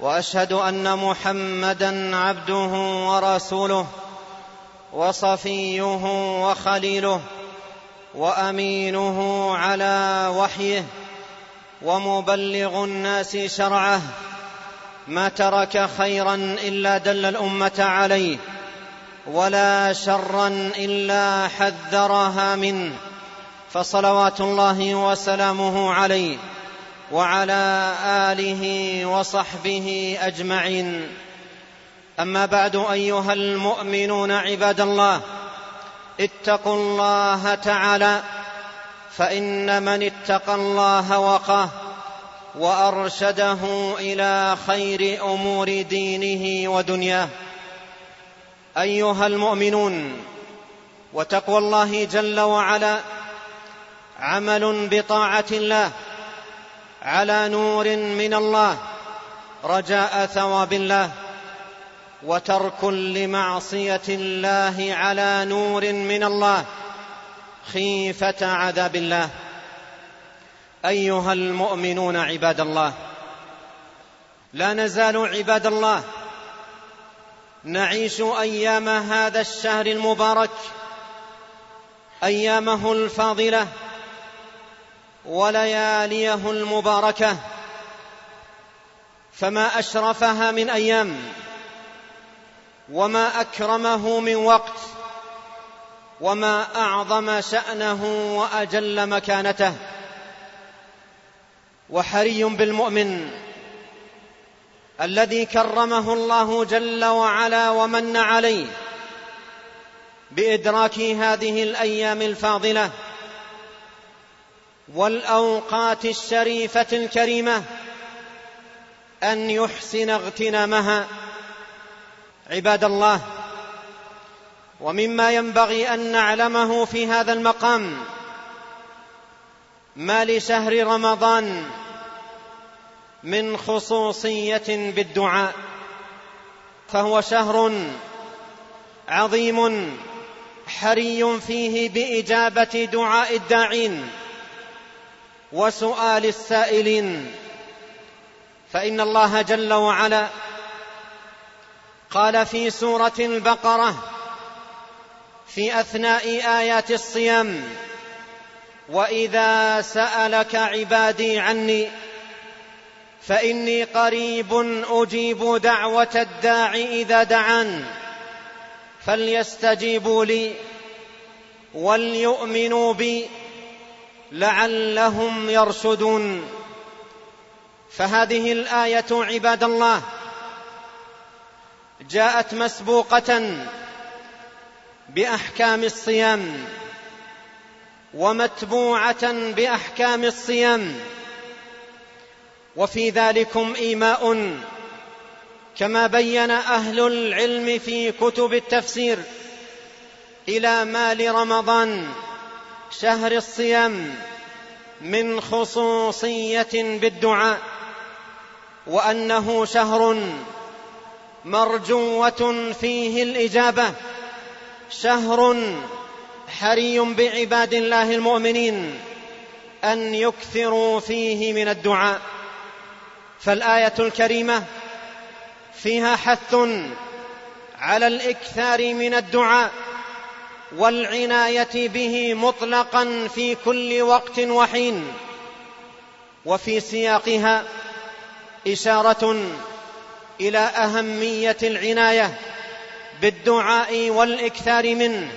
وأشهد أن محمدا عبده ورسوله وصفيه وخليله وأمينه على وحيه ومبلغ الناس شرعه ما ترك خيرا إلا دل الأمة عليه ولا شرا إلا حذرها منه فصلوات الله وسلامه عليه وعلى آله وصحبه أجمعين. أما بعد أيها المؤمنون عباد الله اتقوا الله تعالى فإن من اتقى الله وقاه وأرشده إلى خير أمور دينه ودنياه. أيها المؤمنون وتقوى الله جل وعلا عمل بطاعة الله على نور من الله رجاء ثواب الله وترك لمعصية الله على نور من الله خيفة عذاب الله. أيها المؤمنون عباد الله لا نزال عباد الله نعيش أيام هذا الشهر المبارك أيامه الفاضلة ولياليه المباركه فما اشرفها من أيام وما اكرمه من وقت وما اعظم شانه واجل مكانته وحري بالمؤمن الذي كرمه الله جل وعلا ومن عليه بإدراك هذه الأيام الفاضلة والأوقات الشريفة الكريمة أن يحسن اغتنامها عباد الله. ومما ينبغي أن نعلمه في هذا المقام ما لشهر رمضان من خصوصية بالدعاء فهو شهر عظيم حري فيه بإجابة دعاء الداعين. وسؤال السائلين. فإن الله جل وعلا قال في سورة البقرة في أثناء آيات الصيام وإذا سألك عبادي عني فإني قريب أجيب دعوة الداع إذا دعان فليستجيبوا لي وليؤمنوا بي لعلهم يرشدون. فهذه الآية عباد الله جاءت مسبوقة بأحكام الصيام ومتبوعة بأحكام الصيام. وفي ذلكم إيماء كما بين أهل العلم في كتب التفسير إلى ما لرمضان شهر الصيام من خصوصية بالدعاء وأنه شهر مرجوة فيه الإجابة شهر حري بعباد الله المؤمنين أن يكثروا فيه من الدعاء. فالآية الكريمة فيها حث على الإكثار من الدعاء والعناية به مطلقا في كل وقت وحين. وفي سياقها إشارة إلى أهمية العناية بالدعاء والإكثار منه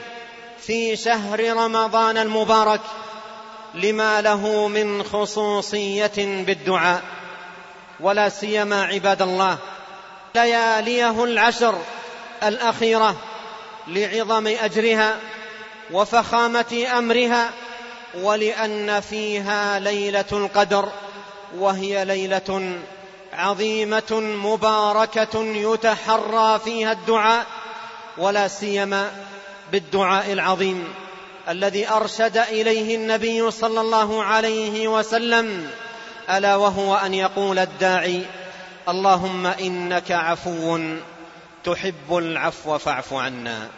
في شهر رمضان المبارك لما له من خصوصية بالدعاء. ولا سيما عباد الله لياليه العشر الأخيرة لعظم أجرها وفخامة أمرها ولأن فيها ليلة القدر وهي ليلة عظيمة مباركة يتحرى فيها الدعاء ولا سيما بالدعاء العظيم الذي أرشد إليه النبي صلى الله عليه وسلم ألا وهو أن يقول الداعي اللهم إنك عفو. تحب العفو فاعف عنا.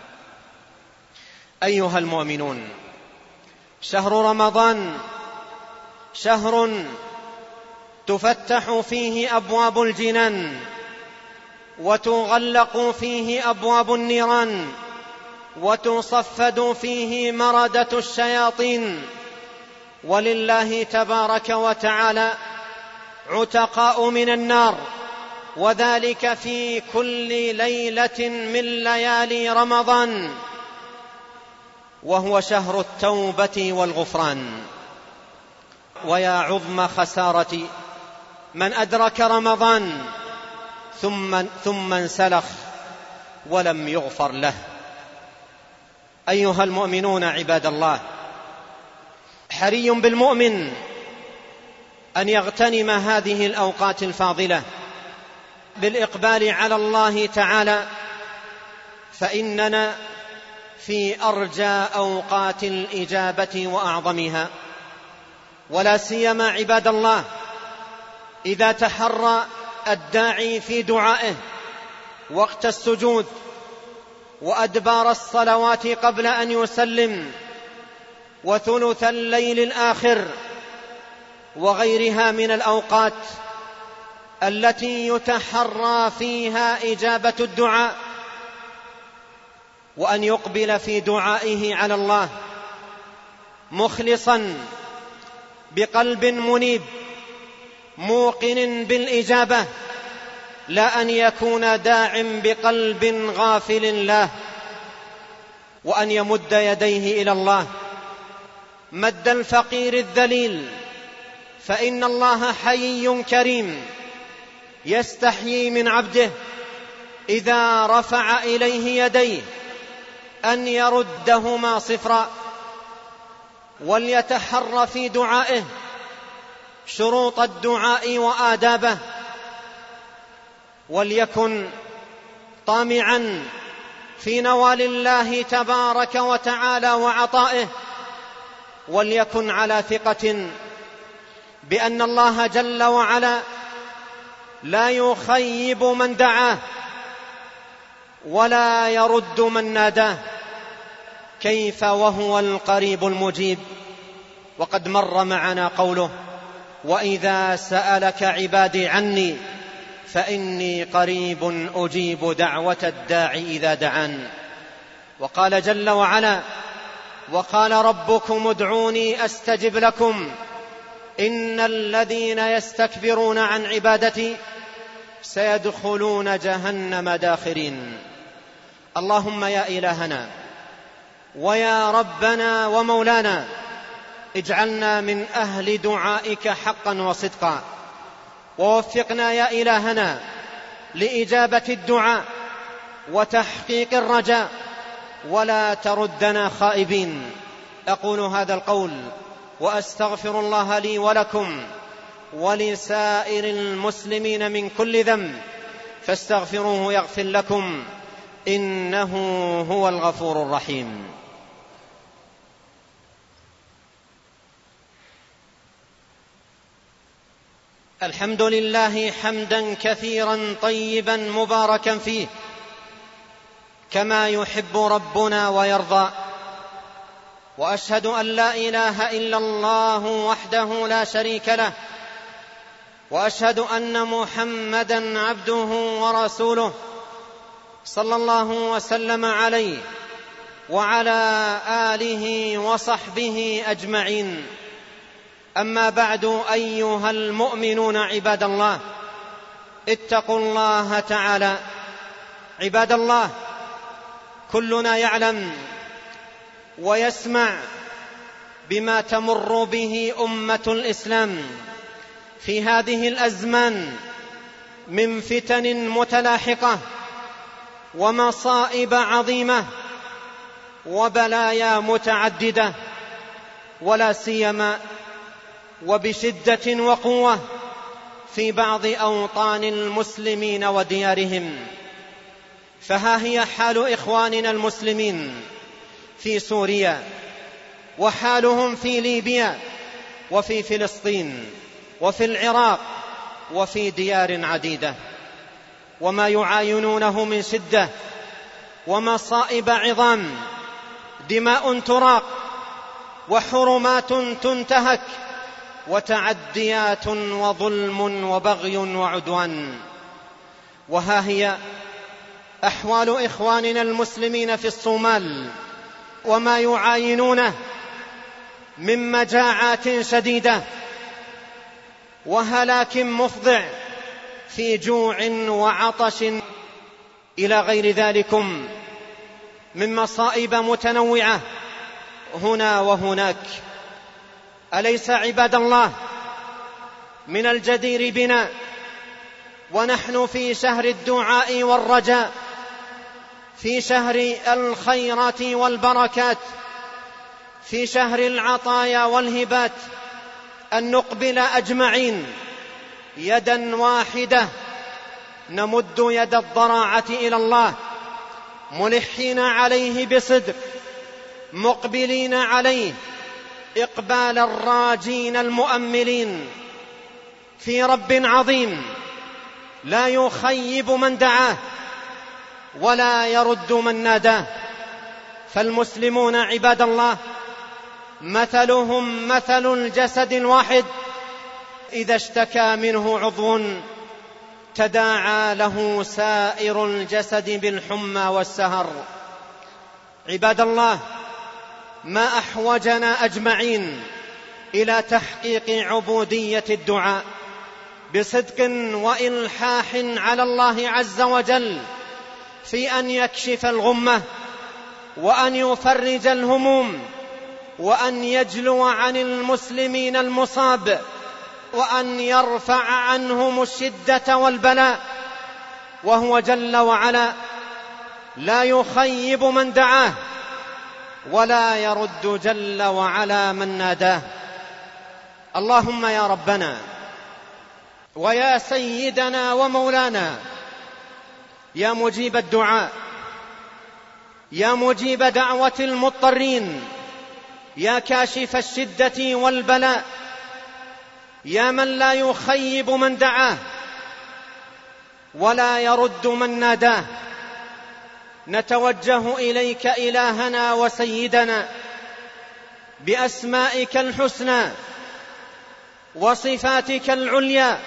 أيها المؤمنون شهر رمضان شهر تفتح فيه أبواب الجنان وتغلق فيه أبواب النيران وتصفد فيه مرده الشياطين. ولله تبارك وتعالى عتقاء من النار. وذلك في كل ليلة من ليالي رمضان وهو شهر التوبة والغفران. ويا عظم خساره من أدرك رمضان ثم ثم انسلخ ولم يغفر له. أيها المؤمنون عباد الله حري بالمؤمن أن يغتنم هذه الأوقات الفاضلة. بالإقبال على الله تعالى فإننا في أرجى أوقات الإجابة وأعظمها. ولا سيما عباد الله إذا تحرى الداعي في دعائه وقت السجود وأدبار الصلوات قبل أن يسلم وثلث الليل الآخر وغيرها من الأوقات التي يتحرى فيها إجابة الدعاء وأن يقبل في دعائه على الله مخلصا بقلب منيب موقن بالإجابة لا أن يكون داع بقلب غافل له وأن يمد يديه إلى الله. مد الفقير الذليل فإن الله حيي كريم. يستحيي من عبده إذا رفع إليه يديه أن يردهما صفرا وليتحر في دعائه شروط الدعاء وآدابه وليكن طامعا في نوال الله تبارك وتعالى وعطائه وليكن على ثقة بأن الله جل وعلا لا يخيب من دعاه ولا يرد من ناداه. كيف وهو القريب المجيب؟ وقد مر معنا قوله وإذا سألك عبادي عني فإني قريب أجيب دعوة الداع إذا دعان. وقال جل وعلا وقال ربكم ادعوني أستجب لكم. إن الذين يستكبرون عن عبادتي سيدخلون جهنم داخرين. اللهم يا إلهنا ويا ربنا ومولانا اجعلنا من أهل دعائك حقا وصدقا. ووفقنا يا إلهنا لإجابة الدعاء وتحقيق الرجاء. ولا تردنا خائبين. أقول هذا القول وأستغفر الله لي ولكم ولسائر المسلمين من كل ذنب فاستغفروه يغفر لكم إنه هو الغفور الرحيم. الحمد لله حمدا كثيرا طيبا مباركا فيه كما يحب ربنا ويرضى. وأشهد أن لا إله إلا الله وحده لا شريك له وأشهد أن محمدا عبده ورسوله صلى الله وسلم عليه وعلى آله وصحبه أجمعين. أما بعد أيها المؤمنون عباد الله اتقوا الله تعالى. عباد الله كلنا يعلم ويسمع بما تمر به أمة الإسلام. في هذه الأزمان من فتن متلاحقة ومصائب عظيمة وبلايا متعددة ولا سيما وبشدة وقوة في بعض أوطان المسلمين وديارهم. فها هي حال إخواننا المسلمين في سوريا وحالهم في ليبيا وفي فلسطين. وفي العراق وفي ديار عديدة. وما يعاينونه من شدة. ومصائب عظام. دماء تراق. وحرمات تنتهك. وتعديات وظلم وبغي وعدوان. وها هي أحوال إخواننا المسلمين في الصومال. وما يعاينونه من مجاعات شديدة. وهلاك مفضع في جوع وعطش إلى غير ذلكم من مصائب متنوعة هنا وهناك. أليس عباد الله من الجدير بنا ونحن في شهر الدعاء والرجاء في شهر الخيرات والبركات في شهر العطايا والهبات أن نقبل أجمعين. يدا واحدة. نمد يد الضراعة إلى الله. ملحين عليه بصدق. مقبلين عليه. إقبال الراجين المؤملين. في رب عظيم. لا يخيب من دعاه. ولا يرد من ناداه. فالمسلمون عباد الله مثلهم مثل الجسد الواحد. إذا اشتكى منه عضو تداعى له سائر الجسد بالحمى والسهر. عباد الله ما أحوجنا أجمعين إلى تحقيق عبودية الدعاء بصدق وإلحاح على الله عز وجل في أن يكشف الغمة وأن يفرج الهموم وأن يجلو عن المسلمين المصاب وأن يرفع عنهم الشدة والبلاء وهو جل وعلا لا يخيب من دعاه ولا يرد جل وعلا من ناداه. اللهم يا ربنا ويا سيدنا ومولانا يا مجيب الدعاء يا مجيب دعوة المضطرين يا كاشف الشدة والبلاء يا من لا يخيب من دعاه ولا يرد من ناداه. نتوجه إليك إلهنا وسيدنا بأسمائك الحسنى وصفاتك العليا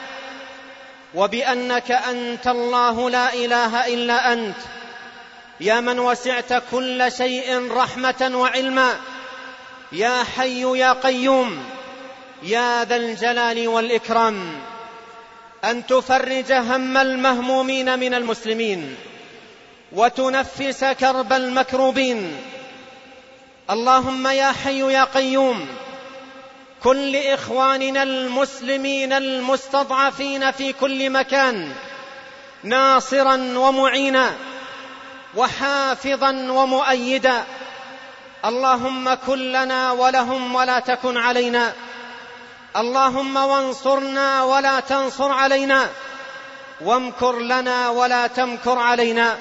وبأنك أنت الله لا إله إلا أنت. يا من وسعت كل شيء رحمة وعلما يا حي يا قيوم يا ذا الجلال والإكرام أن تفرج هم المهمومين من المسلمين وتنفس كرب المكروبين. اللهم يا حي يا قيوم كن لاخواننا المسلمين المستضعفين في كل مكان ناصرا ومعينا وحافظا ومؤيدا اللهم كن لنا ولهم ولا تكن علينا. اللهم وانصرنا ولا تنصر علينا. وامكر لنا ولا تمكر علينا.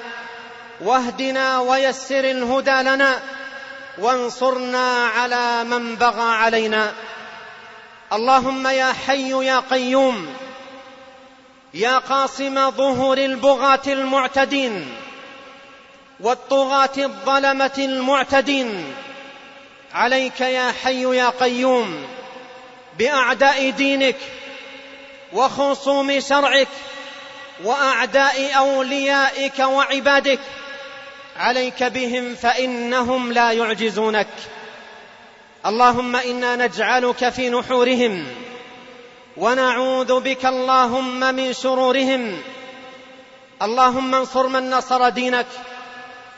واهدنا ويسر الهدى لنا. وانصرنا على من بغى علينا. اللهم يا حي يا قيوم. يا قاصم ظهور البغاة المعتدين. والطغاة الظلمة المعتدين. عليك يا حي يا قيوم بأعداء دينك وخصوم شرعك وأعداء أوليائك وعبادك. عليك بهم فإنهم لا يعجزونك. اللهم إنا نجعلك في نحورهم ونعوذ بك اللهم من شرورهم. اللهم انصر من نصر دينك.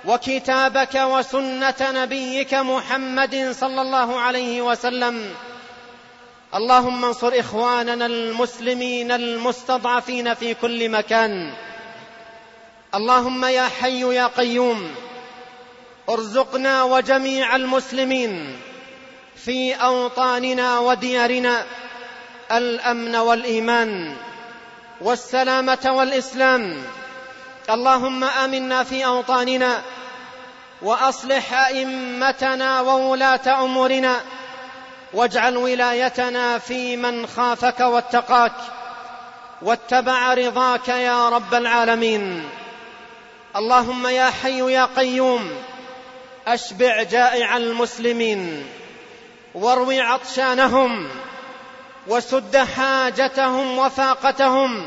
وكتابك وسنة نبيك محمد صلى الله عليه وسلم. اللهم انصر إخواننا المسلمين المستضعفين في كل مكان. اللهم يا حي يا قيوم ارزقنا وجميع المسلمين في أوطاننا وديارنا الأمن والإيمان والسلامة والإسلام. اللهم آمنا في أوطاننا وأصلح أئمتنا وولاة أمورنا واجعل ولايتنا في من خافك واتقاك واتبع رضاك يا رب العالمين. اللهم يا حي يا قيوم أشبع جائع المسلمين واروي عطشانهم وسد حاجتهم وفاقتهم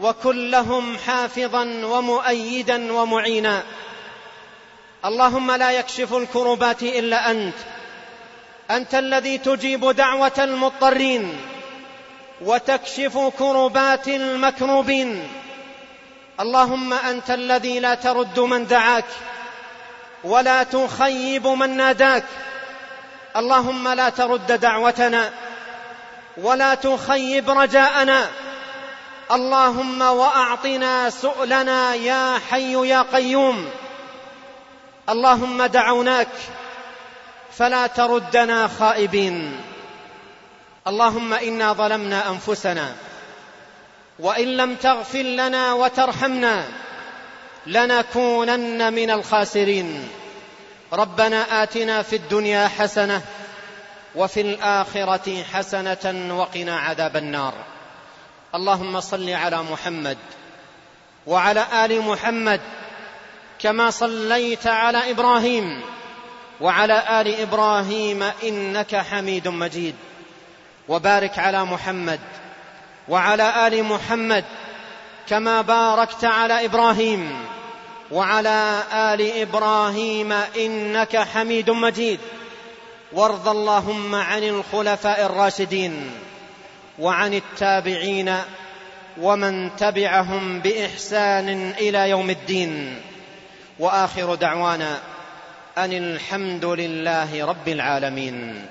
وكن لهم حافظا ومؤيدا ومعينا. اللهم لا يكشف الكربات إلا أنت. أنت الذي تجيب دعوة المضطرين وتكشف كربات المكروبين. اللهم أنت الذي لا ترد من دعاك ولا تخيب من ناداك. اللهم لا ترد دعوتنا ولا تخيب رجاءنا. اللهم وأعطنا سؤلنا يا حي يا قيوم. اللهم دعوناك فلا تردنا خائبين. اللهم إنا ظلمنا أنفسنا وإن لم تغفر لنا وترحمنا لنكونن من الخاسرين. ربنا آتنا في الدنيا حسنة وفي الآخرة حسنة وقنا عذاب النار. اللهم صل على محمد وعلى آل محمد كما صليت على إبراهيم وعلى آل إبراهيم إنك حميد مجيد وبارك على محمد وعلى آل محمد كما باركت على إبراهيم وعلى آل إبراهيم إنك حميد مجيد وارض اللهم عن الخلفاء الراشدين وعن التابعين ومن تبعهم بإحسان إلى يوم الدين. وآخر دعوانا أن الحمد لله رب العالمين.